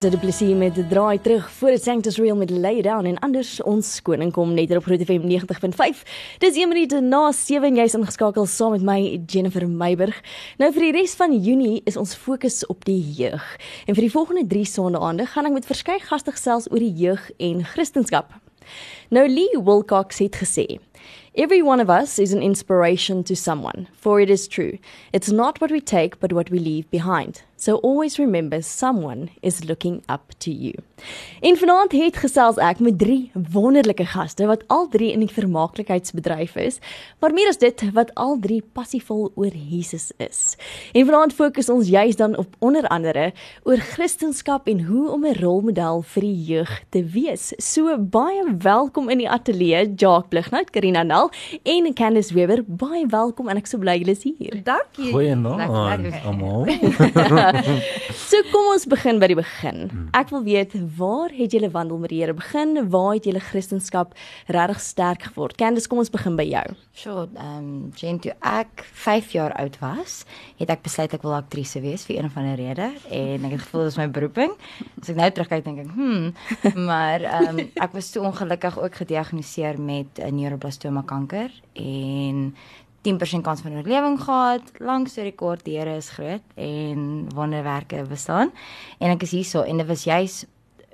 Dit is plesier met die draai terug voor dit Sanctus Real met Lay Down en anders ons koning kom net op Groot FM 90.5. Dis 1 minuut na 7 jy's ingeskakel saam met my Jennifer Meiburg. Nou vir die res van Junie is ons fokus op die jeug. En vir die volgende 3 sondaande gaan ek met verskeie gaste gesels oor die jeug en Christendom. Nou Lee Wilcox het gesê Every one of us is an inspiration to someone, for it is true. It's not what we take, but what we leave behind. So always remember someone is looking up to you. En vanaand het gesels ek met drie wonderlike gaste wat al drie in die vermaaklikheidsbedryf is, maar meer as dit wat al drie passievol oor Jesus is. En vanaand fokus ons juis dan op onder andere oor Christendom en hoe om 'n rolmodel vir die jeug te wees. So baie welkom in die ateljee, Jacques Blighnout, Karina Nel en Candice Weber. Baie welkom en ek so bly julle is hier. Dankie. Goeienaand almal. so kom ons begin by die begin. Ek wil weet waar het julle wandel met die Here begin? Waar het julle Christendom regtig sterk geword? Candice, kom ons begin by jou. Sure, ehm um, Jane, toe ek 5 jaar oud was, het ek besluit ek wil aktrise wees vir een of ander rede en ek het gevoel dit is my beroeping. As ek nou terugkyk dink ek, hm, maar ehm um, ek was toe ongelukkig ook gediagnoseer met 'n neuroblastoma kanker en 10% kans van oorlewing gehad. Lank storie kort, die Here is groot en wonderwerke bestaan. En ek is hierso en dit was juis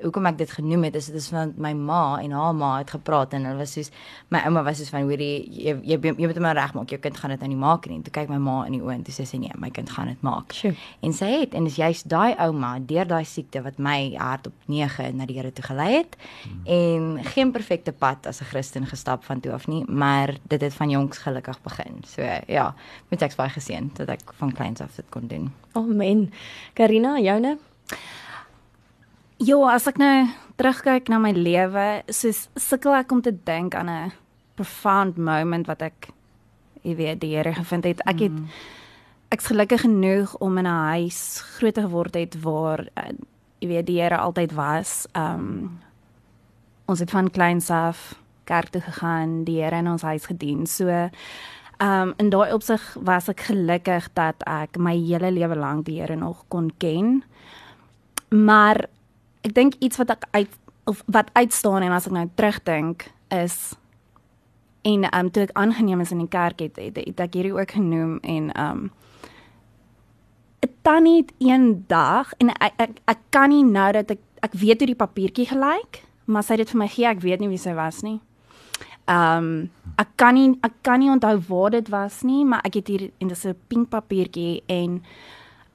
hoekom ek dit genoem het is dit is want my ma en haar ma het gepraat en hulle was soos my ouma was soos van hoorie jy jy jy moet hom regmaak jou kind gaan dit nou nie maak nie. Toe kyk my ma in die oë en toe sê sy nee my kind gaan dit maak. Sure. en sy het en dis juist daai ouma deur daai siekte wat my hart op 9 na die Here toe gelei het hmm. en geen perfekte pad as 'n Christen gestap van toe af nie maar dit het van jongs gelukkig begin. So ja met ek baie geseën dat ek van kleins af dit kon doen. Amen. Karina joune Ja, as ek nou terugkyk na my lewe, soos sukkel ek om te dink aan 'n profound moment wat ek jy weet die Here gevind het. Ek het mm. ek's gelukkig genoeg om in 'n huis groot geword het waar uh, jy weet die Here altyd was. Um ons het van kleins af kerk toe gegaan, die Here in ons huis gedien. So um in daai opsig was ek gelukkig dat ek my hele lewe lank die Here nog kon ken. Maar ek dink iets wat ek uit of wat uitstaan en as ek nou terugdink is en um toe ek aangeneem is in die kerk het het, het ek hierdie ook genoem en um dan net een dag en ek, ek ek kan nie nou dat ek ek weet hoe die papiertjie gelyk maar sy het dit vir my gee ek weet nie wie sy was nie. Um ek kan nie ek kan nie onthou waar dit was nie maar ek het hier en dis 'n pink papiertjie en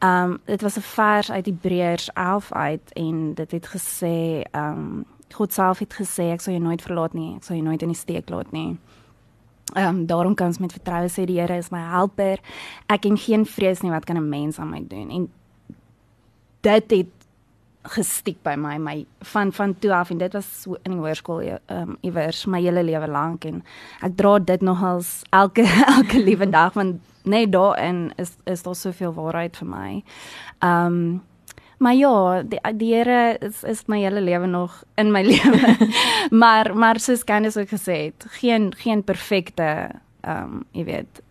Ehm um, dit was 'n vers uit Hebreërs 11 uit en dit het gesê ehm um, God self het gesê ek sal jou nooit verlaat nie, ek sal jou nooit in die steek laat nie. Ehm um, daarom kan ons met vertroue sê die Here is my helper. Ek het geen vrees nie. Wat kan 'n mens aan my doen? En dit het gestiek by my my van van toe af. En dit was in die hoërskool ehm um, iewers my hele lewe lank. En ek dra dit nogals elke elke liewe dag want net daarin is is daar soveel waarheid vir my. Ehm um, maar ja, die die Here is is my hele lewe nog in my lewe. maar maar soos Candice ook gesê het, geen geen perfekte ehm um, jy weet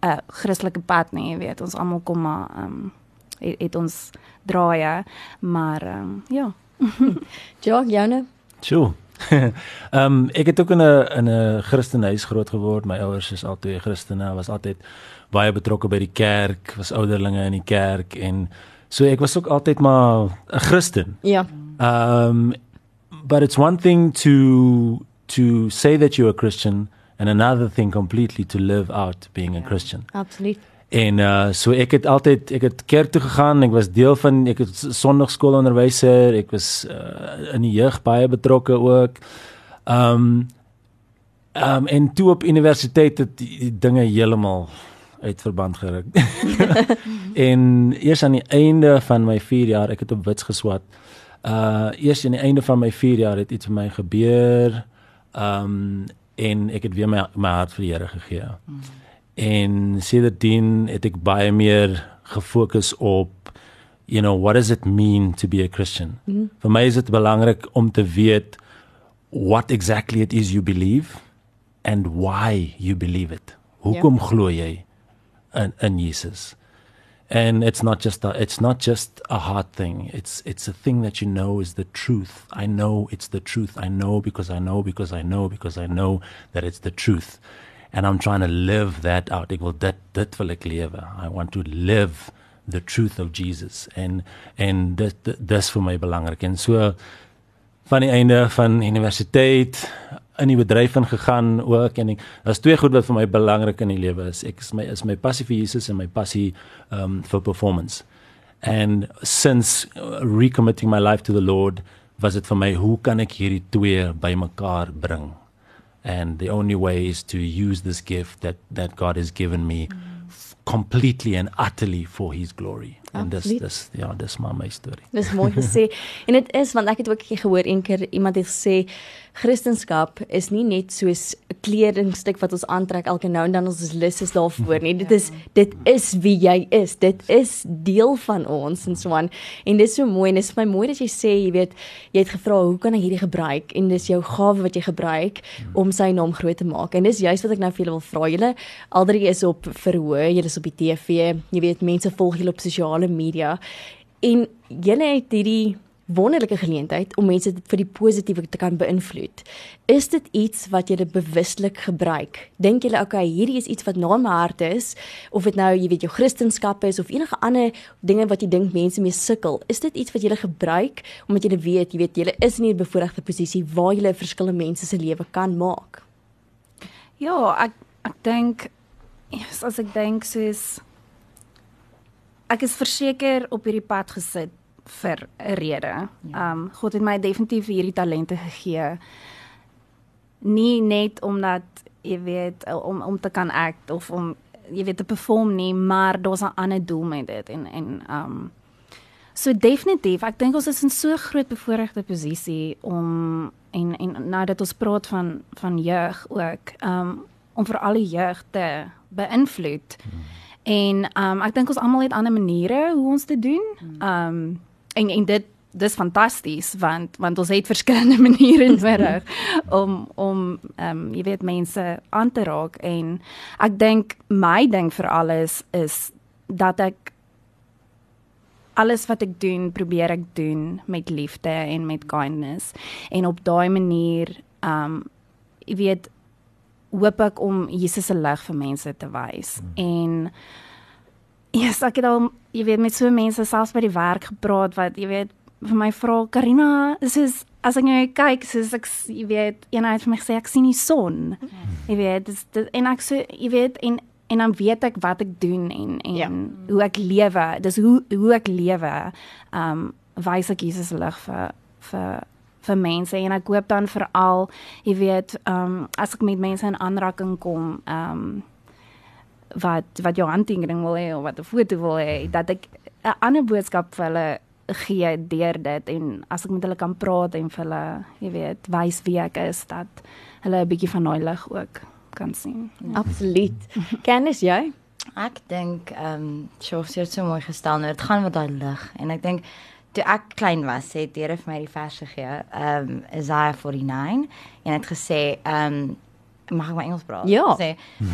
'n uh, Christelike pad nie, jy weet, ons almal kom maar ehm um, het, het ons draaie, maar ehm um, ja. ja, Jana. Sjoe. Ehm um, ek het ook in 'n in 'n Christenhuis groot geword. My ouers is altyd Christene, was altyd baie betrokke by die kerk, was ouderlinge in die kerk en so ek was ook altyd maar 'n Christen. Ja. Um but it's one thing to to say that you're a Christian and another thing completely to live out being a ja, Christian. Absoluut. En uh so ek het altyd ek het kerk toe gegaan, ek was deel van ek het sonndagskoolonderwyser, ek was uh, in die jeug baie betrokke ook. Um um en toe op universiteit het die, die dinge heeltemal uit verband geruk. en eers aan die einde van my 4 jaar, ek het op wits geswat. Uh eers aan die einde van my 4 jaar het iets met my gebeur. Um en ek het weer my my hart vir die Here gegee. Mm. En sedertdien het ek baie meer gefokus op you know what does it mean to be a Christian? Mm. Vir my is dit belangrik om te weet what exactly it is you believe and why you believe it. Hoekom yeah. Ja. glo jy? in in Jesus. and it's not just a, it's not just a hard thing it's it's a thing that you know is the truth i know it's the truth i know because i know because i know because i know that it's the truth and i'm trying to live that out ek wil dit dit wil ek lewe i want to live the truth of jesus and and dit dis vir my belangrik en so van die einde van universiteit in die bedryf ingegaan ook en daar's twee goed wat vir my belangrik in die lewe is. Ek is my is my passie vir Jesus en my passie um vir performance. And since recommitting my life to the Lord, was dit vir my hoe kan ek hierdie twee bymekaar bring? And the only way is to use this gift that that God has given me mm. completely and utterly for his glory. En dis dis ja, dis maar my storie. Dis mooi gesê. en dit is want ek het ook gehoor een keer iemand het gesê Christendom is nie net soos 'n kledingstuk wat ons aantrek elke nou en dan ons is lus is daarvoor nie. Dit is dit is wie jy is. Dit is deel van ons en so aan. En dit is so mooi en dit is vir my mooi dat jy sê, jy weet, jy het gevra hoe kan ek hierdie gebruik en dis jou gawe wat jy gebruik om sy naam groot te maak. En dis juist wat ek nou vir julle wil vra. Julle alreeds is op verhoog, julle is op die TV. Jy weet mense volg julle op sosiale media en julle het hierdie wonderlike geleentheid om mense vir die positiewe te kan beïnvloed. Is dit iets wat jy bewuslik gebruik? Dink jy, okay, hierdie is iets wat na my hart is of dit nou, jy weet, jou kristendom is of enige ander dinge wat jy dink mense mee sukkel, is dit iets wat jy gebruik omdat jy weet, jy weet, jy is in 'n bevoordeelde posisie waar jy 'n verskil in mense se lewe kan maak? Ja, ek ek dink yes, as ek dink soos ek is verseker op hierdie pad gesit vir 'n rede. Ja. Um God het my definitief hierdie talente gegee. Nie net omdat jy weet om om te kan act of om jy weet te perform nie, maar daar's 'n ander doel met dit en en um so definitief, ek dink ons is in so groot bevoordeelde posisie om en en nou dat ons praat van van jeug ook, um om vir al die jeug te beïnvloed. Hmm. En um ek dink ons almal het ander maniere hoe ons dit doen. Um en en dit dis fantasties want want ons het verskillende maniere nodig om om ehm um, jy weet mense aan te raak. En ek dink my ding vir alles is dat ek alles wat ek doen probeer ek doen met liefde en met kindness. En op daai manier ehm um, jy weet hoop ek om Jesus se lig vir mense te wys. Hmm. en yes, ek het al jy weet met so mense selfs by die werk gepraat wat jy weet vir my vra Karina, dis is as ek nou kyk, soos ek jy weet, eenheid vir my gesê ek sien die son. Jy weet, dis dit en ek so jy weet en en dan weet ek wat ek doen en en ja. hoe ek lewe. Dis hoe hoe ek lewe. Um wys ek Jesus lig vir vir vir mense en ek hoop dan veral jy weet, um as ek met mense in aanraking kom, um wat wat jou handtekening wil hê of wat 'n foto wil hê dat ek 'n ander boodskap vir hulle gee deur dit en as ek met hulle kan praat en vir hulle, jy weet, wys wie ek is dat hulle 'n bietjie van daai lig ook kan sien. Ja. Absoluut. Kennis jy? Ek dink ehm um, Shof het so mooi gestel nou dit gaan met daai lig en ek dink toe ek klein was het Here vir my die vers gegee ehm um, Isaiah 49 en het gesê ehm um, mag ek my Engels praat? Ja.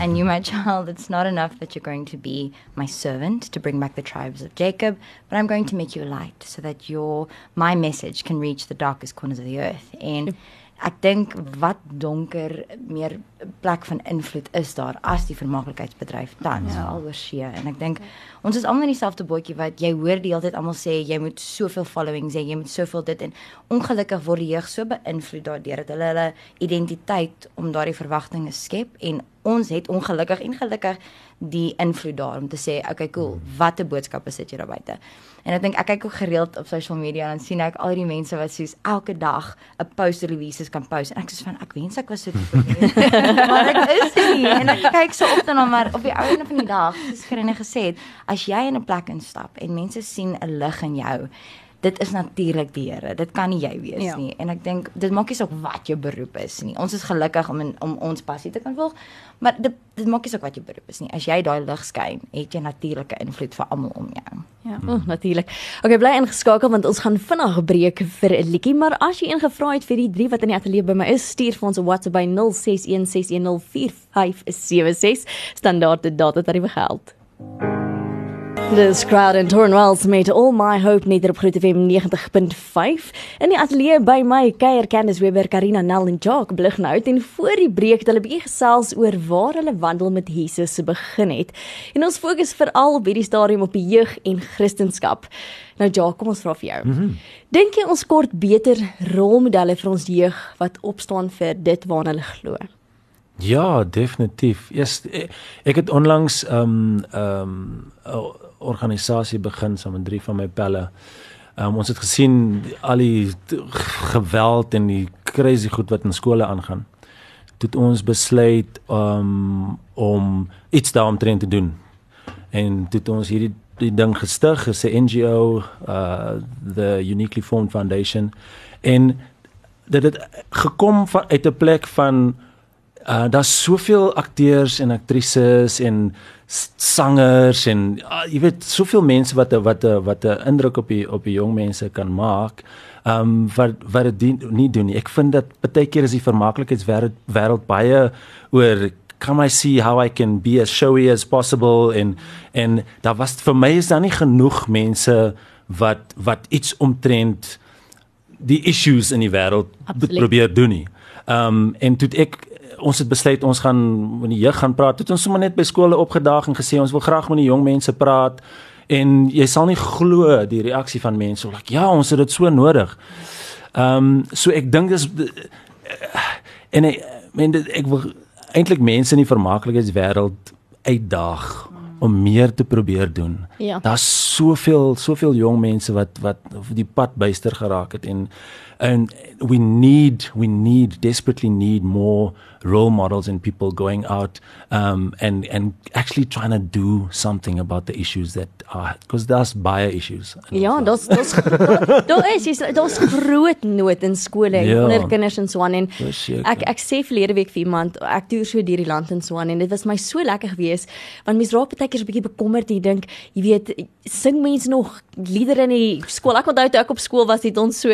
And you, my child, it's not enough that you're going to be my servant to bring back the tribes of Jacob, but I'm going to make you a light so that your my message can reach the darkest corners of the earth. And ek dink wat donker meer plek van invloed is daar as die vermaaklikheidsbedryf tans ja. alhoor see. En ek dink ons is almal in dieselfde bootjie wat jy hoor die hele tyd almal sê jy moet soveel followings hê jy moet soveel dit en ongelukkig word die jeug so beïnvloed daardeur dat hulle hulle identiteit om daardie verwagtinge skep en ons het ongelukkig en gelukkig die invloed daar om te sê okay cool watter boodskappe sit jy daar buite? En ek dink ek kyk ook gereeld op social media en dan sien ek al die mense wat soos elke dag 'n post releases kan post en ek sê van ek wens ek was so maar ek is nie en ek kyk so op dan maar op die einde van die dag soos Grene gesê het as jy in 'n plek instap en mense sien 'n lig in jou dit is natuurlik die Here. Dit kan nie jy wees ja. nie. En ek dink dit maak nie saak wat jou beroep is nie. Ons is gelukkig om in, om ons passie te kan volg, maar dit dit maak nie saak wat jou beroep is nie. As jy daai lig skyn, het jy natuurlike invloed vir almal om jou. Ja, oh, natuurlik. Okay, bly ingeskakel want ons gaan vinnig breek vir 'n liedjie, maar as jy ingevra het vir die drie wat in die ateljee by my is, stuur vir ons 'n WhatsApp by 0616104576 standaard data tariewe geld. Dis Crowd and Tornwells met All My Hope net op Groot FM 90.5. In die ateljee by my kuier Candice Weber, Karina Nel en Jacques Blighnout en voor die breek het hulle bietjie gesels oor waar hulle wandel met Jesus begin het. En ons fokus veral op hierdie stadium op die jeug en Christendom. Nou Jacques, kom ons vra vir jou. Mm -hmm. Dink jy ons kort beter rolmodelle vir ons jeug wat opstaan vir dit waarna hulle glo? Ja, definitief. Eers ek het onlangs ehm um, ehm um, organisasie begin saam met drie van my pelle. Um, ons het gesien al die geweld en die crazy goed wat in skole aangaan. Toe ons besluit um, om iets daaromtrent te doen. En toe ons hierdie die ding gestig, is 'n NGO, uh the Uniquely Formed Foundation en dit het gekom van uit 'n plek van uh daar's soveel akteurs en aktrises en sangers en uh, jy weet soveel mense wat wat wat 'n indruk op die op die jong mense kan maak. Um wat wat dit nie doen nie. Ek vind dat baie keer is die vermaaklikheidswêreld wêreld baie oor come I see how I can be as showy as possible en en daar was vir my is daar nie genoeg mense wat wat iets omtrent die issues in die wêreld probeer doen nie. Um en toe ek ons het besluit ons gaan met die jeug gaan praat. Het ons sommer net by skole opgedaag en gesê ons wil graag met die jong mense praat en jy sal nie glo die reaksie van mense like ja, ons het dit so nodig. Ehm um, so ek dink dis en ek meen ek wil eintlik mense in die vermaaklikheidswêreld uitdaag om meer te probeer doen. Ja. Daar's soveel soveel jong mense wat wat die pad byster geraak het en and we need we need desperately need more role models and people going out um, and and actually trying to do something about the issues that are because there's buyer issues. Ja, daar's daar's daar is daar's groot nood in skole en ja, onder kinders in Swan en ek ek sê verlede week vir iemand ek toer so deur die land in Swan en dit was my so lekker geweest want mense raak baie keer 'n bietjie bekommerd jy dink jy weet sing mense nog liedere in die skool? Ek onthou toe ek op skool was het ons so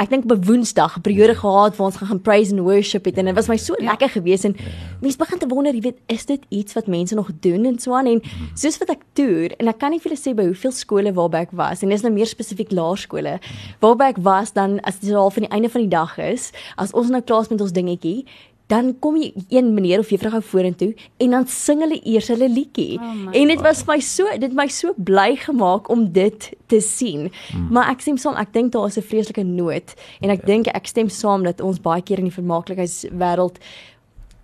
ek dink op Woensdag 'n periode gehad waar ons gaan gaan praise and worship het en dit was my so ja. lekker geweest en mense begin te wonder, jy weet, is dit iets wat mense nog doen en so aan en mhm. soos wat ek toer en ek kan nie vir julle sê by hoeveel skole waarby ek was en dis nou meer spesifiek laerskole waarby ek was dan as dit al van die einde van die dag is, as ons nou klaar is met ons dingetjie dan kom jy een meneer of juffrou gou vorentoe en dan sing hulle eers hulle liedjie. Oh en dit was my so dit my so bly gemaak om dit te sien. Mm. Maar ek stem saam, ek dink daar is 'n vreeslike nood en ek ja. dink ek stem saam dat ons baie keer in die vermaaklikheidswêreld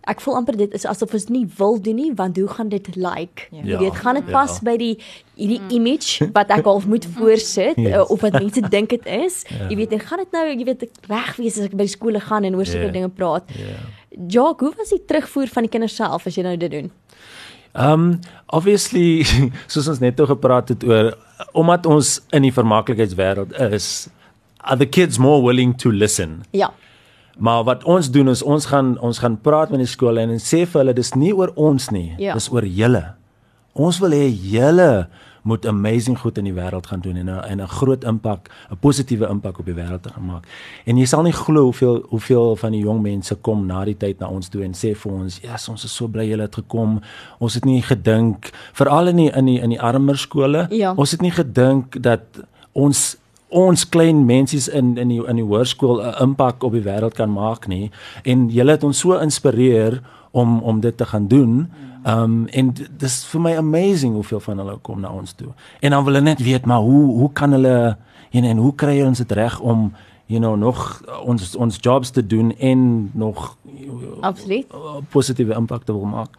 ek voel amper dit is asof ons nie wil doen nie want hoe gaan dit lyk? Like? Ja. Jy weet, gaan dit pas ja. by die hierdie mm. image wat ek al moet voorsit yes. uh, of wat mense dink dit is? Ja. Jy weet, en gaan dit nou, jy weet, reg wees as ek by skole gaan en oor sulke yeah. dinge praat? Ja. Yeah. Jock, hoe was die terugvoer van die kinders self as jy nou dit doen? Um obviously soos ons net toe gepraat het oor omdat ons in die vermaaklikheidswêreld is, are the kids more willing to listen? Ja. Maar wat ons doen is ons gaan ons gaan praat met die skole en, en sê vir hulle dis nie oor ons nie, ja. dis oor julle. Ons wil hê julle moet amazing goed in die wêreld gaan doen en 'n en 'n groot impak, 'n positiewe impak op die wêreld te maak. En jy sal nie glo hoeveel hoeveel van die jong mense kom na die tyd na ons toe en sê vir ons, "Ja, yes, ons is so bly julle het gekom. Ons het nie gedink veral in die in die in die armer skole. Ja. Ons het nie gedink dat ons ons klein mensies in in die in die hoërskool 'n impak op die wêreld kan maak nie en julle het ons so inspireer om om dit te gaan doen. Um en dis vir my amazing hoeveel van hulle kom na ons toe. En dan wil hulle net weet maar hoe hoe kan hulle en en hoe kry ons dit reg om you know nog ons ons jobs te doen en nog absoluut positiewe impak te wil maak.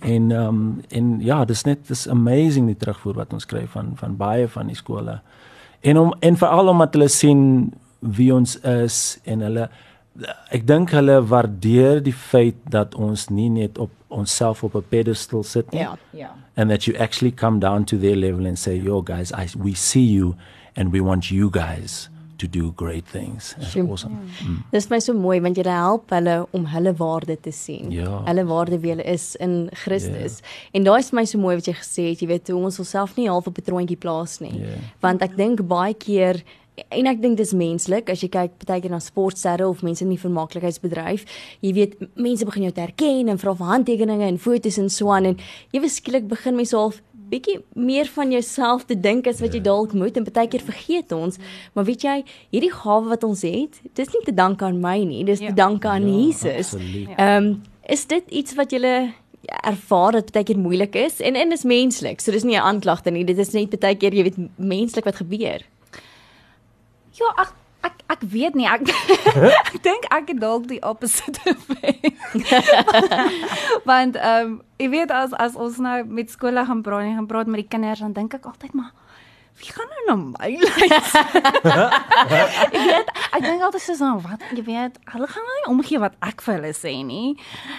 En um en ja, dis net dis amazing die terugvoer wat ons kry van van baie van die skole en om en veral omdat hulle sien wie ons is en hulle ek dink hulle waardeer die feit dat ons nie net op onsself op 'n pedestal sit nie. Ja, ja. And that you actually come down to their level and say, "Yo guys, I we see you and we want you guys." To do great things. That's awesome. Ja. Mm. Dis my so mooi want jy help hulle om hulle waarde te sien. Ja. Hulle waarde wie hulle is in Christus. Yeah. Ja. En daai is my so mooi wat jy gesê het, jy weet hoe ons onsself nie half op 'n troontjie plaas nie. Yeah. Ja. Want ek dink baie keer en ek dink dis menslik as jy kyk partykeer na sportsterre of mense in die vermaaklikheidsbedryf jy weet mense begin jou te herken en vra vir handtekeninge en foto's en so aan en weet skielik begin mense half bietjie meer van jouself te dink as wat jy dalk moet en baie keer vergeet ons. Maar weet jy, hierdie gawe wat ons het, dis nie te danke aan my nie, dis Ja. te danke aan Ja, Jesus. absoluut. Ehm um, is dit iets wat julle ervaar dat baie keer moeilik is en en is menslik. So dis nie 'n aanklagte nie, dit is net baie keer jy weet menslik wat gebeur. Ja, ek ek weet nie. Ek ek dink ek het dalk die opposite effek. Want ehm um, jy weet as as ons nou met skole gaan praat en gaan praat met die kinders dan dink ek altyd maar wie gaan nou na my luister? ek weet ek dink altyd so so wat jy weet hulle gaan nou nie omgee wat ek vir hulle sê nie.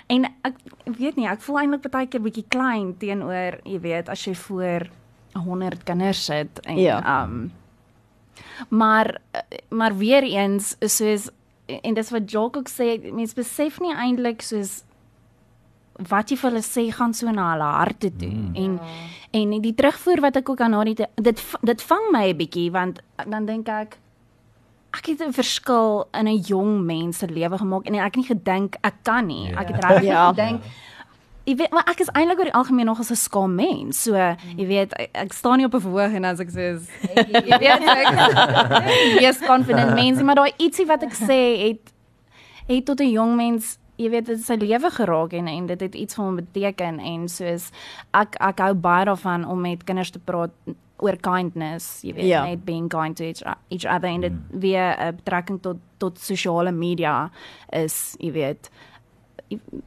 En ek weet nie, ek voel eintlik baie keer bietjie klein teenoor jy weet as jy voor 100 kinders sit en Ja. ehm um, Maar maar weer eens soos en dis wat Jock ook sê, mense besef nie eintlik soos wat jy vir hulle sê gaan so na hulle harte toe. Mm. En en die terugvoer wat ek ook aan haar het, dit dit vang my 'n bietjie want dan dink ek ek het 'n verskil in 'n jong mens se lewe gemaak en ek het nie gedink ek kan nie. Ek het regtig Ja. gedink Jy weet, maar ek is eintlik oor die algemeen nog as 'n skaam mens. So, jy weet, ek, ek staan nie op 'n verhoog en as ek sê, jy weet, ek is confident mens, maar daai ietsie wat ek sê het het tot 'n jong mens, jy weet, dit sy lewe geraak en en dit het iets vir hom beteken en soos ek ek hou baie daarvan om met kinders te praat oor kindness, jy weet, Ja. net being kind to each, each other en dit weer 'n betrekking tot tot sosiale media is, jy weet,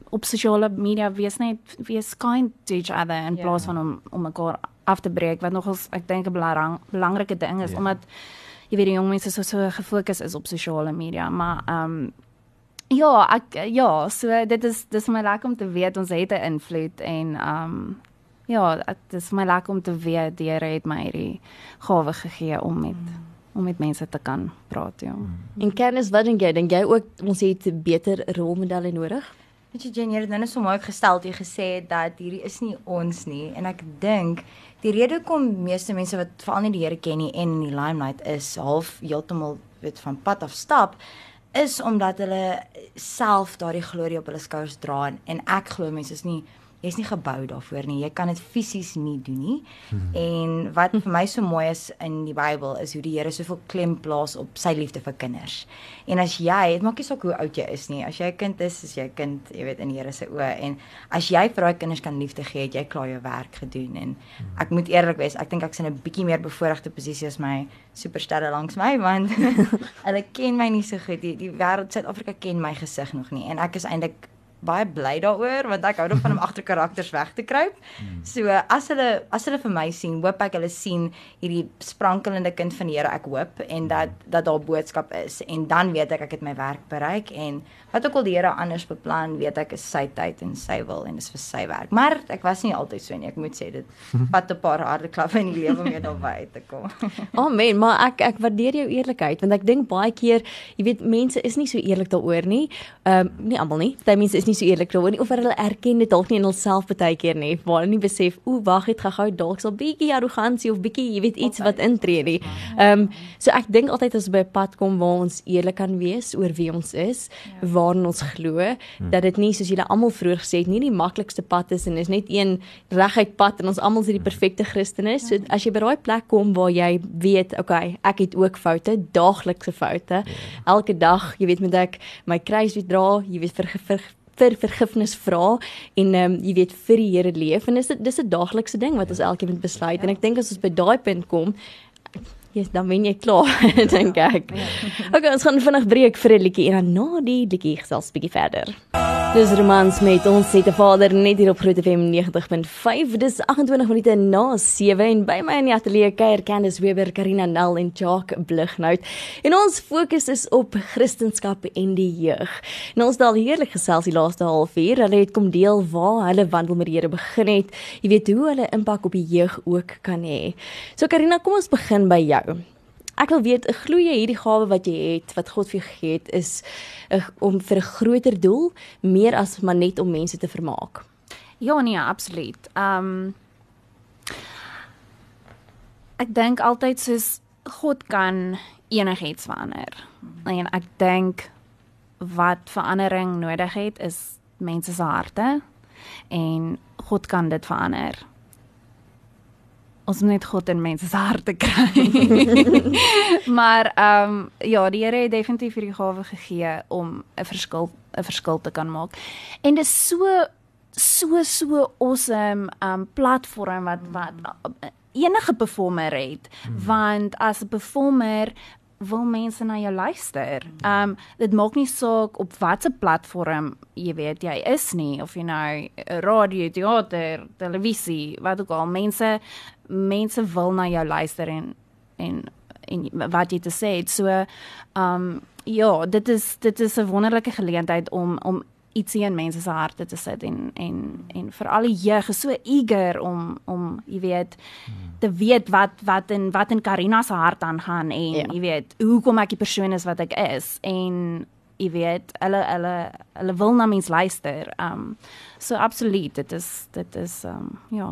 op sosiale media wees net wees kind to each other in Ja. plaas van om om mekaar af te breek wat nogals ek dink 'n belang, belangrike ding is Ja. omdat jy weet die jong mense so so gefokus is op sosiale media maar ehm um, ja ek ja so dit is dis my lekker om te weet ons het 'n invloed en ehm um, ja dit is my lekker om te weet die Here het my hierdie gawe gegee om met om met mense te kan praat ja. En kennis, wat dink jy? Dink jy ook ons het beter rolmodelle nodig? Weet jy Jen, jy het nou net so mooi gestel jy gesê het dat hierdie is nie ons nie. En ek dink die rede hoekom meeste mense wat veral nie die Here ken nie en in die limelight is half heeltemal weet van pad af stap is omdat hulle self daardie glorie op hulle skouers dra en, en ek glo mense is nie jy's nie gebou daarvoor nie. Jy kan dit fisies nie doen nie. Hmm. En wat vir my so mooi is in die Bybel is hoe die Here soveel klem plaas op sy liefde vir kinders. En as jy, dit maak nie saak hoe oud jy is nie. As jy 'n kind is, is jy 'n kind, jy weet in die Here se oë en as jy vir daai kinders kan liefde gee, het jy klaar jou werk gedoen en ek moet eerlik wees, ek dink ek's in 'n bietjie meer bevoordeelde posisie as my supersterre langs my want hulle ken my nie so goed. Die, die wêreld Suid-Afrika ken my gesig nog nie en ek is eintlik baie bly daaroor want ek hou daarvan om agter karakters weg te kruip. So as hulle as hulle vir my sien, hoop ek hulle sien hierdie sprankelende kind van die Here ek hoop en dat dat daar boodskap is en dan weet ek ek het my werk bereik en wat ook al die Here anders beplan, weet ek is sy tyd en sy wil en dis vir sy werk. Maar ek was nie altyd so nie. Ek moet sê dit vat 'n paar harde klappe in die lewe om weer daarby uit te kom. Amen, maar ek ek waardeer jou eerlikheid want ek dink baie keer, jy weet, mense is nie so eerlik daaroor nie. Ehm um, nie almal nie. Party mense is nie so eerlik daaroor nie of hulle erken dit dalk nie in hulself baie keer nie. Waar hulle nie besef, o, wag, het gehou dalk sal bietjie arrogansie of bietjie, jy weet, iets wat intree nie. Ehm um, so ek dink altyd as ons by 'n pad kom waar ons eerlik kan wees oor wie ons is, ja. waarin ons glo, dat dit nie soos julle almal vroeër gesê het nie die maklikste pad is en is net een reguit pad en ons almal is die perfekte Christene. So as jy by daai plek kom waar jy weet, okay, ek het ook foute, daaglikse foute. Elke dag, jy weet, moet ek my kruis weer dra, jy weet vir vir vir vergifnis vra en ehm um, jy weet vir die Here leef. En dis dis 'n daaglikse ding wat ons elkeen moet besluit. En ek dink as ons by daai punt kom Ja, yes, dan wen jy klaar, dink ek. Okay, ons gaan vinnig breek vir 'n liedjie en dan na die liedjie gesels bietjie verder. Dis romans met ons sê te Vader net hier op Groot FM 90.5. Dis 28 minute na 7 en by my in die ateljee kuier Candice Weber, Karina Nel en Jacques Blighnout. En ons fokus is op Christendom en die jeug. Nou ons het al heerlik gesels die laaste halfuur. Hulle het kom deel waar hulle wandel met die Here begin het. Jy weet hoe hulle impak op die jeug ook kan hê. So Karina, kom ons begin by jou. Ek wil weet, glo jy hierdie gawe wat jy het, wat God vir jou gegee het, is uh, om vir 'n groter doel, meer as maar net om mense te vermaak? Ja nee, absoluut. Ehm um, Ek dink altyd soos God kan enigiets verander. En ek dink wat verandering nodig het is mense se harte en God kan dit verander. Ons moet net God in mense se harte kry. maar ehm um, ja, die Here het definitief hierdie gawe gegee om 'n verskil 'n verskil te kan maak. En dit is so so so awesome um platform wat wat enige performer het hmm. want as 'n performer wil mense na jou luister. Um dit maak nie saak op watter platform jy weet jy is nie of jy nou radio, teater, televisie, wat ook al mense mense wil na jou luister en en en wat jy te sê het. So um ja, dit is dit is 'n wonderlike geleentheid om om ietsie in mense se harte te sit en en en vir al die jeug is so eager om om jy weet te weet wat wat in wat in Karina se hart aangaan en ja. jy weet hoekom ek die persoon is wat ek is en jy weet hulle hulle hulle wil na mens luister. Um so absoluut dit is dit is um ja.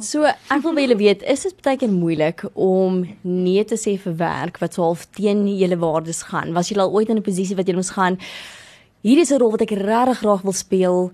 So ek wil baie weet, is dit baie keer moeilik om nee te sê vir werk wat so half teen julle waardes gaan? Was jy al ooit in 'n posisie wat jy moes gaan hierdie is 'n rol wat ek regtig graag wil speel,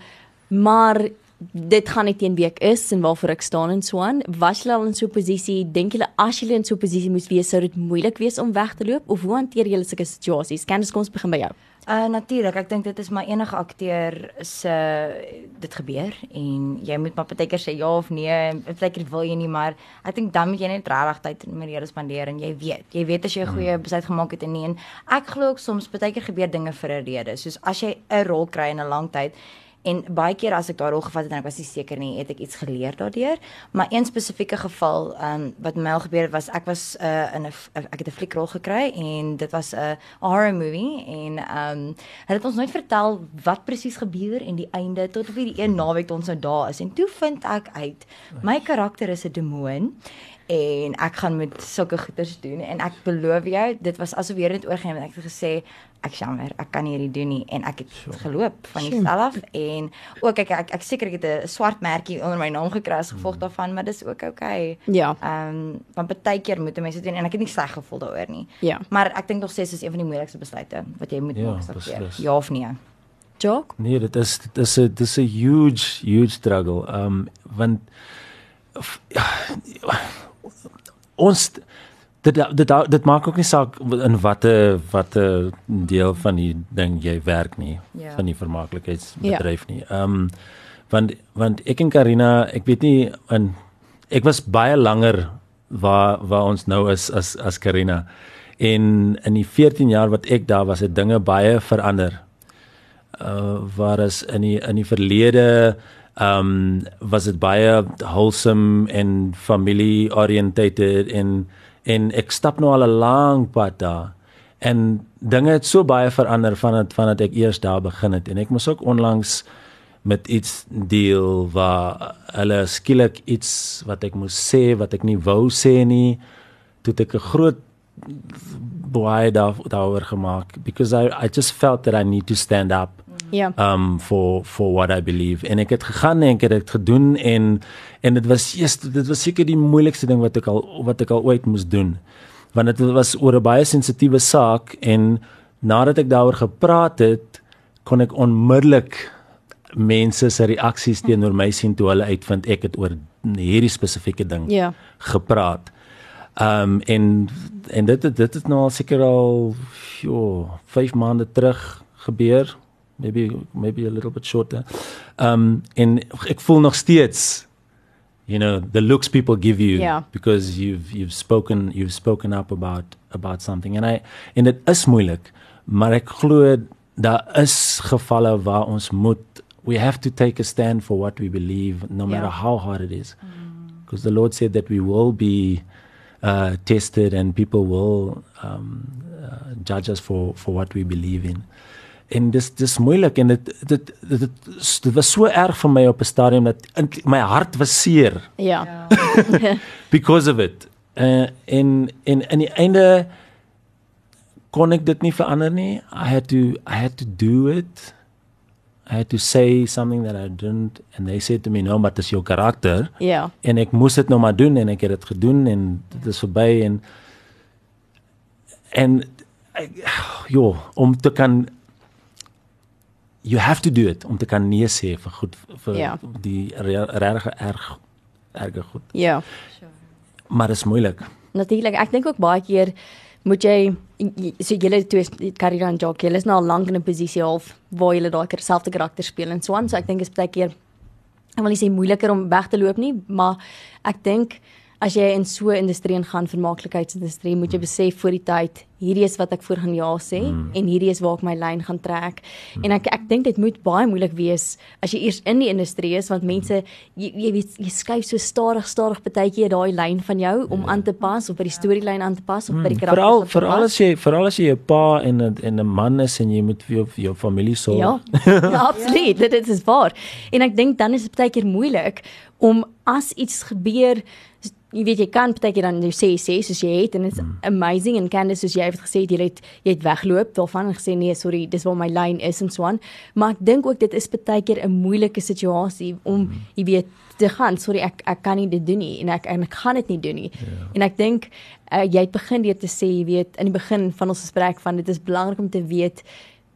maar dit gaan nie teen wie ek is en waarvoor ek staan en so aan. Was jy al in so 'n posisie? Dink julle as jy in so 'n posisie moes wees, sou dit moeilik wees om weg te loop of hoe hanteer julle sulke situasies? Candice, kom ons begin by jou. Uh natuurlik, ek dink dit is maar enige akteur se uh, dit gebeur en jy moet maar partykeer sê ja of nee, partykeer wil jy nie, maar ek dink dan moet jy net regtig tyd met hulle spandeer en jy weet, jy weet as jy 'n goeie hmm. besluit gemaak het en nie en ek glo ook soms partykeer gebeur dinge vir 'n rede. Soos as jy 'n rol kry in 'n lang tyd En baie keer as ek daaroor gevat het en ek was nie seker nie, het ek iets geleer daardeur. Maar een spesifieke geval, ehm um, wat my al gebeur het was ek was uh, in 'n ek het 'n fliekrol gekry en dit was 'n horror movie en ehm um, hulle het ons nooit vertel wat presies gebeur en die einde tot op hierdie een naweek toe ons nou daar is. En toe vind ek uit my karakter is 'n demoon en ek gaan met sulke goeders doen en ek beloof jou dit was asof weer net oorgeneem en ek het gesê ek jammer ek kan hierdie doen nie. En ek het sure. geloop van die stel af en ook ek ek, ek seker ek het 'n swart merkie onder my naam gekry as gevolg hmm. daarvan maar dis ook okay. Ja. Ehm um, want baie keer moet mense doen en ek het nie sleg gevoel daaroor nie. Ja. Maar ek dink nog steeds is een van die moeilikste besluite wat jy moet ja, maak ja of nee? Jock? Nee dit is dit is 'n dis 'n huge huge struggle. Ehm um, want ja, ons dit dit dit maak ook nie saak in watter watter deel van die ding jy werk nie ja. van die vermaaklikheidsbedryf ja. nie. Ehm um, want want ek en Karina, ek weet nie in ek was baie langer waar waar ons nou is as as Karina. En in die 14 jaar wat ek daar was, het dinge baie verander. Uh waar is in die in die verlede um, was dit baie wholesome en family oriented en en ek stap nou al 'n lang pad daar. En dinge het so baie verander vandat vandat ek eers daar begin het. En ek moes ook onlangs met iets deel waar hulle skielik iets wat ek moes sê wat ek nie wou sê nie. Toe ek 'n groot baie daaroor gemaak because I I just felt that I need to stand up Ja. Um for for what I believe en ek het gegaan en ek het dit gedoen en en dit was eers dit was seker die moeilikste ding wat ek al wat ek al ooit moes doen. Want dit was oor 'n baie sensitiewe saak en nadat ek daaroor gepraat het, kon ek onmiddellik mense se reaksies teenoor my sien toe hulle uitvind ek het oor hierdie spesifieke ding ja. gepraat. Um en en dit dit het nou al seker al jo 5 maande terug gebeur maybe maybe a little bit shorter. Um en ek voel nog steeds you know the looks people give you yeah. because you've you've spoken you've spoken up about about something and I en dit is moeilik maar ek glo daar is gevalle waar ons moet we have to take a stand for what we believe no matter yeah. how hard it is because mm. the lord said that we will be uh tested and people will um uh, judge us for for what we believe in en dis dis moeilik en dit dit dit dit, dit was so erg vir my op 'n stadium dat in, my hart was seer. Ja. Because of it. Uh, en en in die einde kon ek dit nie verander nie. I had to I had to do it. I had to say something that I didn't and they said to me no, but dis jou karakter. Ja. En ek moes dit nou maar doen en ek het dit gedoen en dit is verby en en jo om te kan you have to do it om te kan nee sê vir goed vir ja. die regte erg erge goed. Ja. maar dit is moeilik. Natuurlik, ek dink ook baie keer moet jy so julle twee Karina en Jacques, julle is nou al lank in 'n posisie half waar julle daai selfde karakter speel en so aan, so ek dink dit is baie keer ek wil nie sê moeiliker om weg te loop nie, maar ek dink as jy in so 'n industrie ingaan, vermaaklikheidsindustrie, moet jy besef voor die tyd, hierdie is wat ek voor gaan ja sê mm. en hierdie is waar ek my lyn gaan trek. Mm. En ek ek dink dit moet baie moeilik wees as jy eers in die industrie is want mense jy jy weet jy skuif so stadig stadig partykeer daai lyn van jou om ja. aan te pas of by die storielyn aan te pas of mm. by die karakter. Veral veral as jy veral as jy 'n pa en 'n en 'n man is en jy moet vir jou, jou familie sorg. Ja. ja absoluut, ja. dit is waar. En ek dink dan is dit partykeer moeilik om as iets gebeur jy weet jy kan baie keer dan jy sê sê soos jy het en it's mm. amazing en Candice soos jy het gesê jy het jy het weggeloop daarvan en gesê nee sorry dis waar my lyn is en so aan maar ek dink ook dit is baie keer 'n moeilike situasie om mm. jy weet te gaan sorry ek ek kan nie dit doen nie en ek en ek gaan dit nie doen nie. Ja. en ek dink uh, jy het begin deur te sê jy weet in die begin van ons gesprek van dit is belangrik om te weet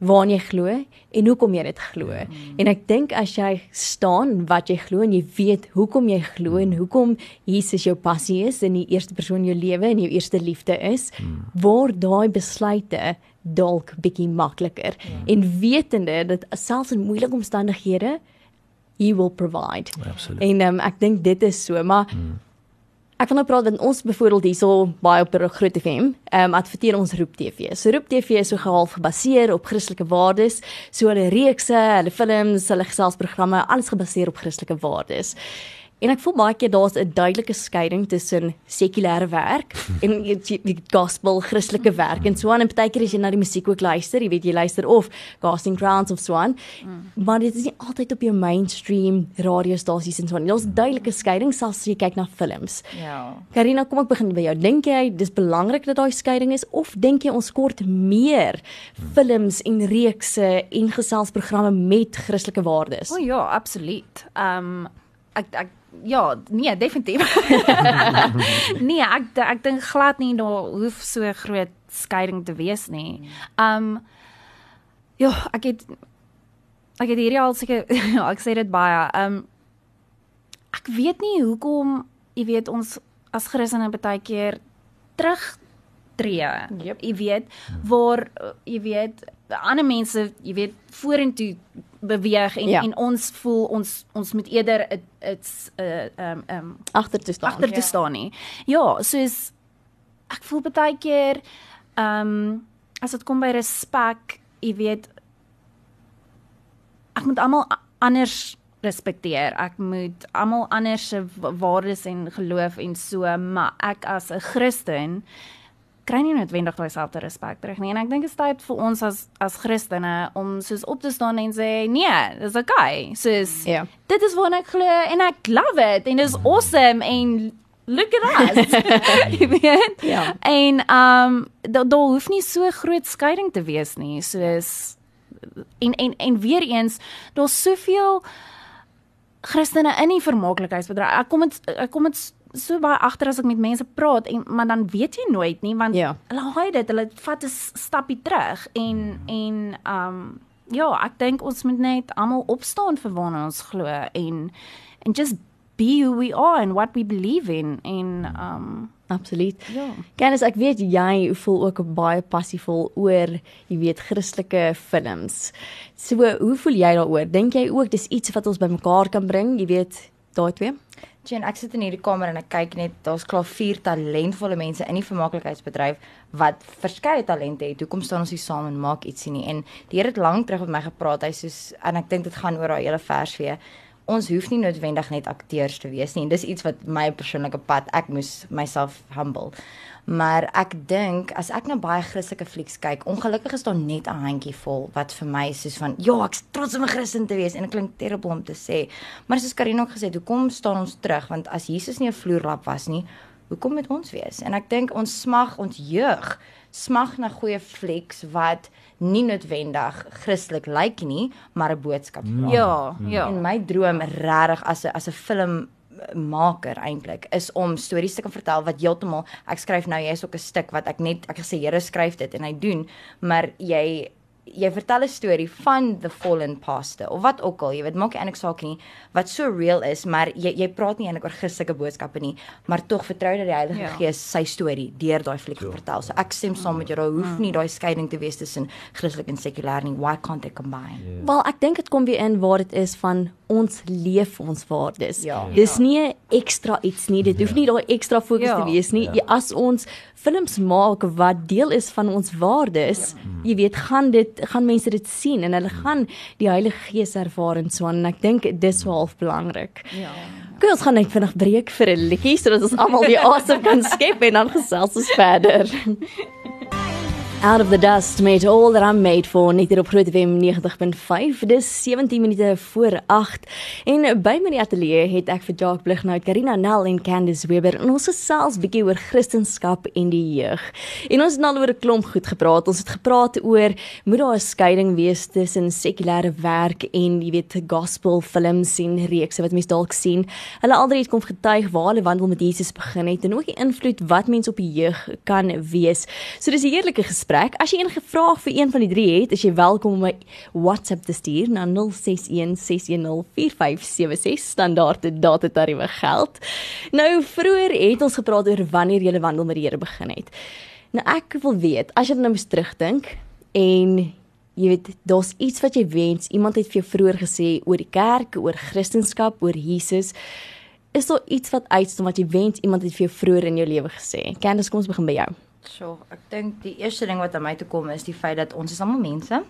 waarna jy glo en hoekom jy dit glo. Mm. En ek dink as jy staan wat jy glo en jy weet hoekom jy glo en hoekom Jesus jou passie is en die eerste persoon in jou lewe en jou eerste liefde is, mm. word daai besluite dalk bietjie makliker. Mm. En wetende dat selfs in moeilike omstandighede he will provide. Absoluut. En um, ek dink dit is so, maar mm. Ek wil nou praat met ons byvoorbeeld hierso baie op Groot FM. Ehm um, adverteer ons Roep TV. So Roep TV is so gehalf gebaseer op Christelike waardes, so hulle reekse, hulle films, hulle geselsprogramme, alles gebaseer op Christelike waardes. En ek voel baie keer daar's 'n duidelike skeiding tussen sekulêre werk en die gospel Christelike werk en so aan en baie keer as jy na die musiek ook luister, jy weet jy luister of Casting Crowns of so aan. Mm. Maar dit is nie altyd op jou mainstream radiostasies en so aan. Daar's duidelike skeiding selfs as jy kyk na films. Ja. Karina, kom ek begin by jou. Dink jy dis belangrik dat daai skeiding is of dink jy ons kort meer films en reekse en geselsprogramme met Christelike waardes? O oh, ja, absoluut. Ehm um, ek ek ja, nee, definitief. nee, ek ek dink glad nie daar hoef so groot skeiding te wees nie. Um ja, ek het ek het hierdie al seker ja, ek sê dit baie. Um ek weet nie hoekom, jy weet ons as Christene baie keer terug tree. Yep. Jy weet waar jy weet ander mense, jy weet vorentoe beweeg en ja. en ons voel ons ons moet eerder dit's uh um um agter te staan. Agter te ja. staan nie. Ja, soos ek voel baie keer um as dit kom by respek, jy weet ek moet almal anders respekteer. Ek moet almal anders se waardes en geloof en so, maar ek as 'n Christen kry nie noodwendig daai selfde respek terug nie. En ek dink dit is tyd vir ons as as Christene om soos op te staan en sê, nee, dis okay. Soos ja. dit is wat ek glo en ek love it en is awesome en look at us. Jy weet? Ja. En um daar da hoef nie so groot skeiding te wees nie. Soos en en en weer eens, daar's soveel Christene in die vermaaklikheidsbedryf. Ek kom dit ek kom dit so baie agter as ek met mense praat en maar dan weet jy nooit nie want ja. hulle haai dit hulle vat 'n stappie terug en en um ja ek dink ons moet net almal opstaan vir waarna ons glo en and just be who we are and what we believe in en um absoluut. ja. Kennis ek weet jy voel ook baie passievol oor jy weet Christelike films. So hoe voel jy daaroor? Dink jy ook dis iets wat ons bymekaar kan bring jy weet daai twee Jen, ek sit in hierdie kamer en ek kyk net, daar's klaar vier talentvolle mense in die vermaaklikheidsbedryf wat verskeie talente het. Hoekom staan ons nie saam en maak ietsie nie? En die Here het lank terug met my gepraat. Hy soos en ek dink dit gaan oor daai hele vers weer. Ons hoef nie noodwendig net akteurs te wees nie. En dis iets wat my persoonlike pad, ek moes myself humble. Maar ek dink as ek nou baie Christelike flieks kyk, ongelukkig is daar net 'n handjie vol wat vir my soos van ja, ek's trots om 'n Christen te wees en dit klink terrible om te sê. Maar soos Karina ook gesê het, hoekom staan ons terug? Want as Jesus nie 'n vloerlap was nie, hoekom moet ons wees? En ek dink ons smag ons jeug smag na goeie flieks wat nie noodwendig Christelik lyk nie, maar 'n boodskap. Ja, ja. En my droom regtig as 'n as 'n film maker eintlik is om stories te kan vertel wat heeltemal ek skryf nou jy's ook 'n stuk wat ek net ek gesê Here skryf dit en hy doen maar jy jy vertel 'n storie van the fallen pastor of wat ook al, jy weet maak nie eintlik saak nie wat so real is, maar jy jy praat nie eintlik oor Christelike boodskappe nie, maar tog vertrou dat die Heilige Ja. Gees sy storie deur daai fliek vertel. So ek stem saam met jou, daar hoef nie daai skeiding te wees tussen Christelik en sekulêr nie. Why can't they combine? Wel, ek dink dit kom weer in waar dit is van ons leef ons waardes. Ja. Dis nie 'n ekstra iets nie. Dit hoef nie daai ekstra fokus Ja. te wees nie. Ja. As ons films maak wat deel is van ons waardes, ja. jy weet, gaan dit gaan mense dit sien en hulle gaan die Heilige Gees ervaar en so aan en ek dink dis wel half belangrik. Ja. Kom ons gaan net vinnig breek vir 'n liedjie sodat ons almal weer asem kan skep en dan gesels ons verder. Out of the dust made all that I'm made for net hier op Groot FM 90.5. Dis 17 minute voor 8 en by my in die ateljee het ek vir Jacques Blighnout, Karina Nel en Candice Weber en ons gesels bietjie oor Christendom en die jeug. En ons het al oor 'n klomp goed gepraat. Ons het gepraat oor moet daar 'n skeiding wees tussen sekulêre werk en jy weet gospel films en reekse wat mense dalk sien. Hulle alreeds het kom getuig waar hulle wandel met Jesus begin het en ook die invloed wat mense op die jeug kan wees. So dis 'n heerlike gesprek. As jy enige vraag vir een van die drie het, is jy welkom om my WhatsApp te stuur na 0616104576 standaard datatariewe geld. Nou vroeër het ons gepraat oor wanneer jy wandel met die Here begin het. Nou ek wil weet, as jy nou moet terugdink en jy weet daar's iets wat jy wens, iemand het vir jou vroeër gesê oor die kerk, oor Christendom, oor Jesus. Is daar iets wat uitstaan wat jy wens iemand het vir jou vroeër in jou lewe gesê? Candice, kom ons begin by jou. So, ek dink die eerste ding wat aan my toe kom is die feit dat ons is almal mense.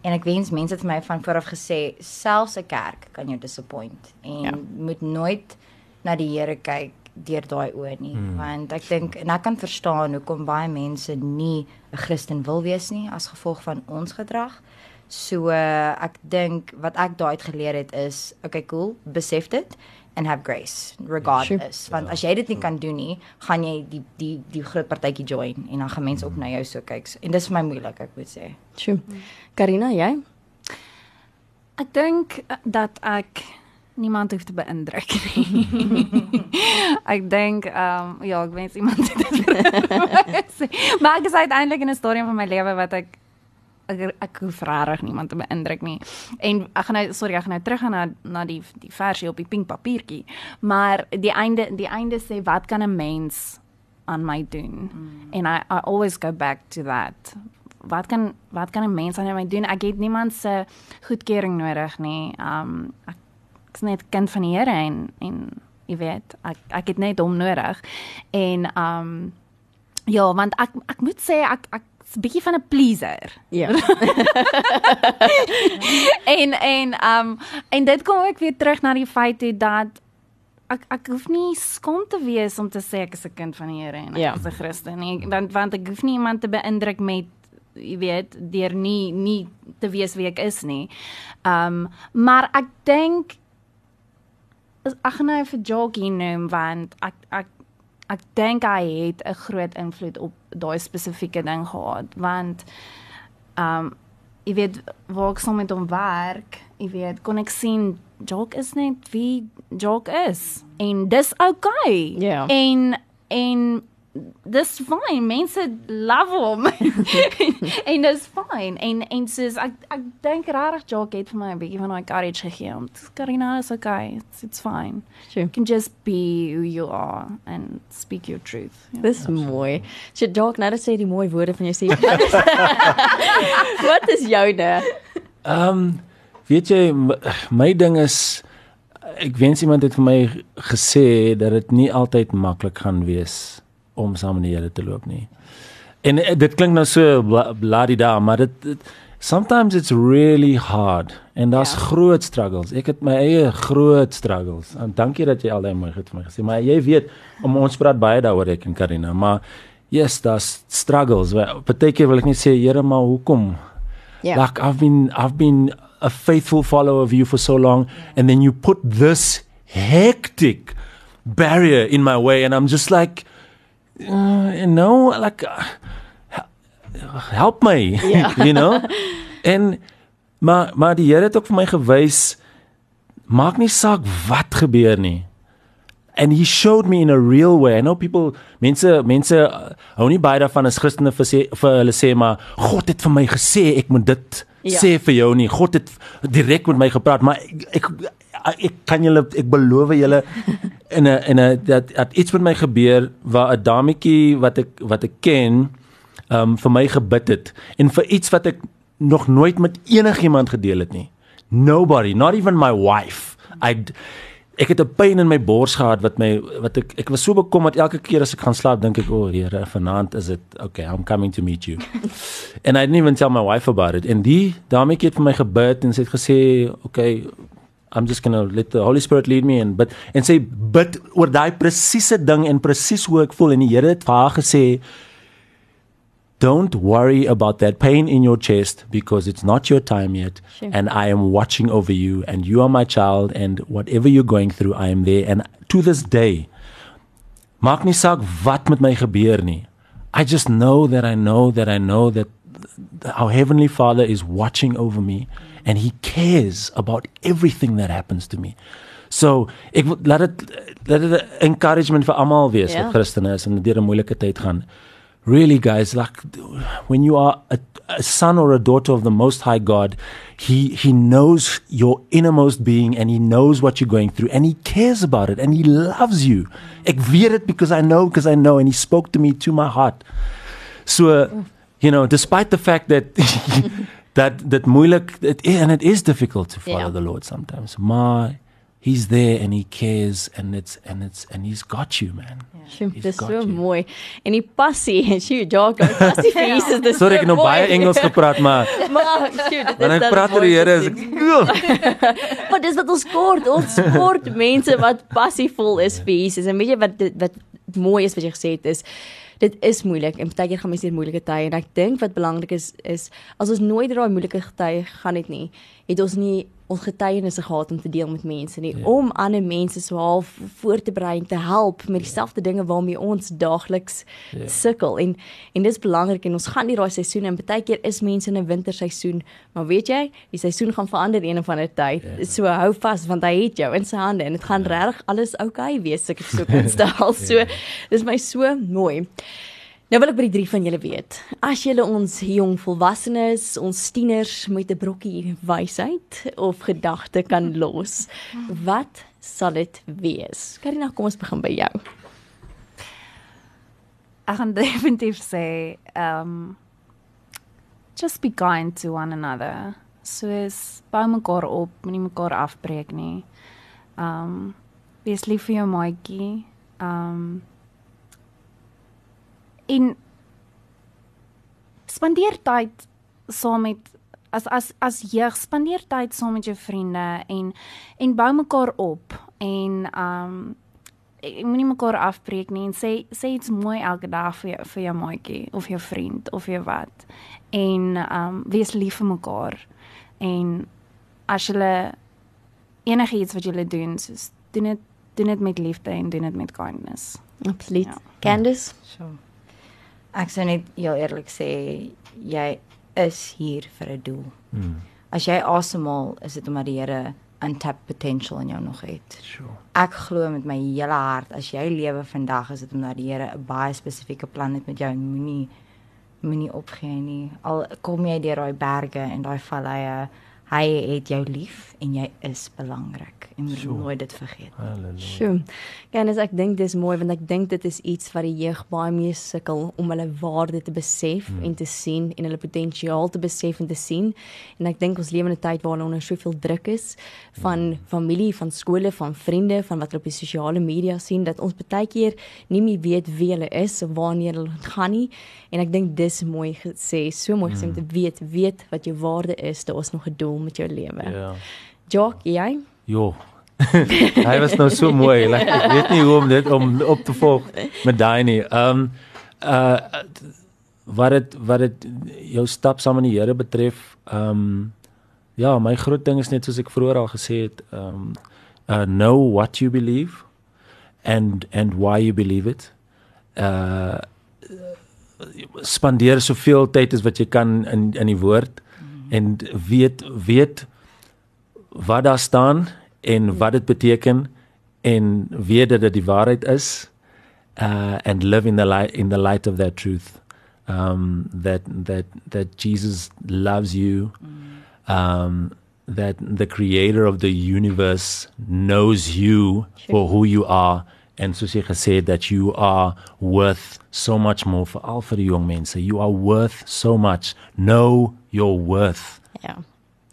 En ek wens mense het vir my van vooraf gesê selfs 'n kerk kan jou disappoint en Ja. moet nooit na die Here kyk deur daai oë nie, hmm. want ek dink en ek kan verstaan hoekom baie mense nie 'n Christen wil wees nie as gevolg van ons gedrag. So uh, ek dink wat ek daai uit geleer het is, okay cool, besef dit and have grace regardless sure. want as jy dit nie kan doen nie gaan jy die die die groot partytjie join en dan gaan mense ook na jou so kyk en dis vir my moeilik ek moet sê Sjoe. Karina, jy? Ek dink eh, dat ek niemand hoef te beïndruk nie. ek dink ehm um, ja, ek wens iemand het dit sê. Maar ek is uiteindelik in 'n stadium van my lewe wat ek ek, ek hoef regtig niemand te beïndruk nie. En ek gaan nou sorry, ek gaan nou terug gaan na na die die versie op die pink papiertjie. Maar die einde die einde sê wat kan 'n mens aan my doen? Mm. And I I always go back to that wat kan wat kan 'n mens aan my doen? Ek het niemand se goedkeuring nodig nie. Um ek ek's net kind van die Here en en jy weet, ek ek het net hom nodig. En um ja, want ek ek moet sê ek ek is 'n bietjie van 'n pleaser. Ja. en en um en dit kom ek weer terug na die feit toe dat ek ek hoef nie skaam te wees om te sê ek is 'n kind van die Here en ek Ja. is 'n Christen nie. Want want ek hoef nie iemand te beïndruk met jy weet deur nie nie te weet wie ek is nie. Um maar ek dink is- ek gaan nou vir Jockey noem want ek ek ek dink hy het 'n groot invloed op daai spesifieke ding gehad want um jy weet waar ek saam met hom werk, jy weet kon ek sien Jock is net wie Jock is en dis okay. Ja. En en dis fyn. Mense love hom. en dis fyn. En en soos ek ek dink regtig Jock het vir my 'n bietjie van daai courage gegee om Karina is okay. It's it's fine. Sjoe. You can just be who you are and speak your truth. Ja. Dis mooi. Sy dalk nou dat sy die mooi woorde van jou sê. Wat is, joune? Ehm um, weet jy m- my ding is ek wens iemand het vir my gesê dat dit nie altyd maklik gaan wees om saam met die Here te loop nie. En eh, dit klink nou so bla- bladida, maar dit, dit sometimes it's really hard en daar's Ja. groot struggles. Ek het my eie groot struggles. En dankie dat jy al daai mooi goed vir my gesê, maar jy weet om ons praat baie daaroor ek en Karina, maar yes, daar's struggles. Partykeer wil ek net sê, Here, maar hoekom? Ja. Like I've been I've been a faithful follower of you for so long and then you put this hectic barrier in my way and I'm just like uh, you know like uh, he- help me Ja. you know en maar maar die Here het ook vir my gewys maak nie saak wat gebeur nie and he showed me in a real way. I know people mense mense uh, hou nie baie daarvan as Christene vir sê vir hulle sê maar God het vir my gesê ek moet dit Ja. sê vir jou nie. God het direk met my gepraat, maar ek ek, ek kan julle ek beloof julle in 'n in 'n dat, dat iets met my gebeur waar 'n dametjie wat ek wat ek ken um vir my gebid het en vir iets wat ek nog nooit met enigiemand gedeel het nie. Nobody, not even my wife. I ek het 'n pyn in my bors gehad wat my wat ek ek was so bekommerd elke keer as ek gaan slaap dink ek o oh, Here vanaand is dit okay I'm coming to meet you. and I didn't even tell my wife about it. En die daarmee het vir my gebid en sy het gesê okay I'm just going to let the Holy Spirit lead me and but en sê bid oor daai presiese ding en presies hoe ek voel en die Here het vir haar gesê Don't worry about that pain in your chest because it's not your time yet. Sure. And I am watching over you, and you are my child, and whatever you're going through, I am there. And to this day, maak nie saak wat met my gebeur nie. I just know that I know that I know that th- our heavenly Father is watching over me, and He cares about everything that happens to me. So ek laat dit laat dit 'n encouragement vir almal wees Ja. wat Christene is en deur 'n moeilike tyd gaan. Really guys, like when you are a, a son or a daughter of the most high God, he he knows your innermost being and he knows what you're going through and he cares about it and he loves you. Ek weet dit because I know because I know and he spoke to me to my heart. So you know, despite the fact that that that moeilik it and it is difficult to follow Ja. the Lord sometimes. Maar he's there and he cares and it's and it's and he's got you, man. Sjoe, He's dis got so you. mooi. En die passie, sjoe, Jacques, passie vir Jesus, dis Sorry so ek het nou baie Engels gepraat, maar Maar sjoe, dit is dan praat die Here is Maar dis wat ons kort, ons kort mense wat passievol is vir Jesus. En weet jy wat dit- wat mooi is wat jy gesê het is dit is moeilik en baie keer gaan mense deur moeilike tye en ek dink wat belangrik is is as ons nooit deur daai moeilike tye gaan het nie, het ons nie ons getuienisse gehad om te deel met mense nie, Ja. om ander mense so half voor te berei en te help met dieselfde dinge waarmee ons daagliks Ja. sukkel en en dis belangrik en ons gaan nie daai seisoene en baie keer is mense in 'n winterseisoen, maar weet jy, die seisoen gaan verander een of ander tyd. Ja. So hou vas want hy het jou in sy hande en dit gaan regtig alles oukei okay wees ek dit so kan stel. So dis my so mooi. Nou wil ek by die drie van julle weet. As julle ons jong volwassenes, ons tieners met 'n brokkie wysheid of gedagte kan los, wat sal dit wees? Karina, kom ons begin by jou. Ek gaan definitief sê um just be kind to one another. Soos bou mekaar op, moenie mekaar afbreek nie. Um wees lief vir jou maatjie. Um en spandeer tyd saam met as as as jeug spandeer tyd saam met jou vriende en en bou mekaar op en um ek moenie mekaar afbreek nie en sê sê iets mooi elke dag vir jou, vir jou maatjie of jou vriend of jou wat. En um wees lief vir mekaar. En as jy enigiets wat jy doen, soos doen dit doen dit met liefde en doen dit met kindness. Absoluut. Ja. Candice? So. Ek sou net heel eerlik sê jy is hier vir 'n doel. Hmm, As jy asemhaal, is dit omdat die Here untapped potential in jou nog het. sure. Ek glo met my hele hart as jy lewe vandag is dit omdat die Here 'n baie spesifieke plan het met jou en moenie moenie opgee nie. Al kom jy deur daai berge en daai valleie, hy het jou lief en jy is belangrik en moet Sure. nooit dit vergeet. Halleluja. Sjoe. Kennis, ek dink dis mooi want ek dink dit is iets wat die jeug baie mee sukkel om hulle waarde te besef Hmm. mm. en te sien en hulle potensiaal te besef en te sien. En ek dink ons lewe in 'n tyd waar onder soveel druk is van Hmm. familie, van skole, van vriende, van wat hulle op die sosiale media sien dat ons baie keer nie meer weet wie hulle is of waarheen hulle gaan nie. En ek dink dis mooi gesê, so mooi gesê om Hmm. te weet weet wat jou waarde is, daar is nog 'n doel met jou lewe. Ja. Jock, jy? Jo. Hy was nou so mooi. Like, ek weet nie hoe om dit om op te volg met daai nie. Ehm um, uh wat dit wat dit jou stap saam met die Here betref, ehm um, ja, my groot ding is net soos ek vroeër al gesê het, ehm um, uh know what you believe and and why you believe it. Uh spandeer soveel tyd as wat jy kan in in die woord en weet weet wat daar staan en wat dit beteken en weet dat dit die waarheid is uh and live in the light in the light of that truth um that that that Jesus loves you um that the creator of the universe knows you for who you are and soos jy gesê het that you are worth so much more for al vir die jong mense. You are worth so much. Know your worth. Ja.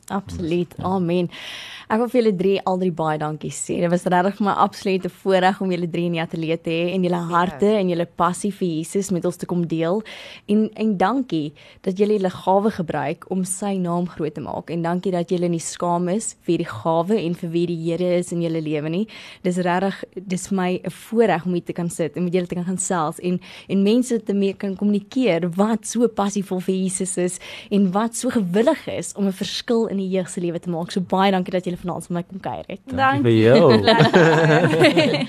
Absoluut. Amen. Ek wil vir julle drie al drie baie dankie sê. Dit was regtig my absolute voorreg om julle drie in die ateljee te hê en julle harte en julle passie vir Jesus met ons te kom deel. En en dankie dat julle julle gawe gebruik om sy naam groot te maak. En dankie dat julle nie skaam is vir die gawe en vir wie die Here is in julle lewe nie. Dis regtig dis vir my 'n voorreg om hier te kan sit en met julle te kan gesels en en mense te mee kan kommunikeer wat so passievol vir Jesus is en wat so gewillig is om 'n verskil in die jeug se lewe te maak. So baie dankie dat julle vanaand vir my kom kuier het. Dankie vir jou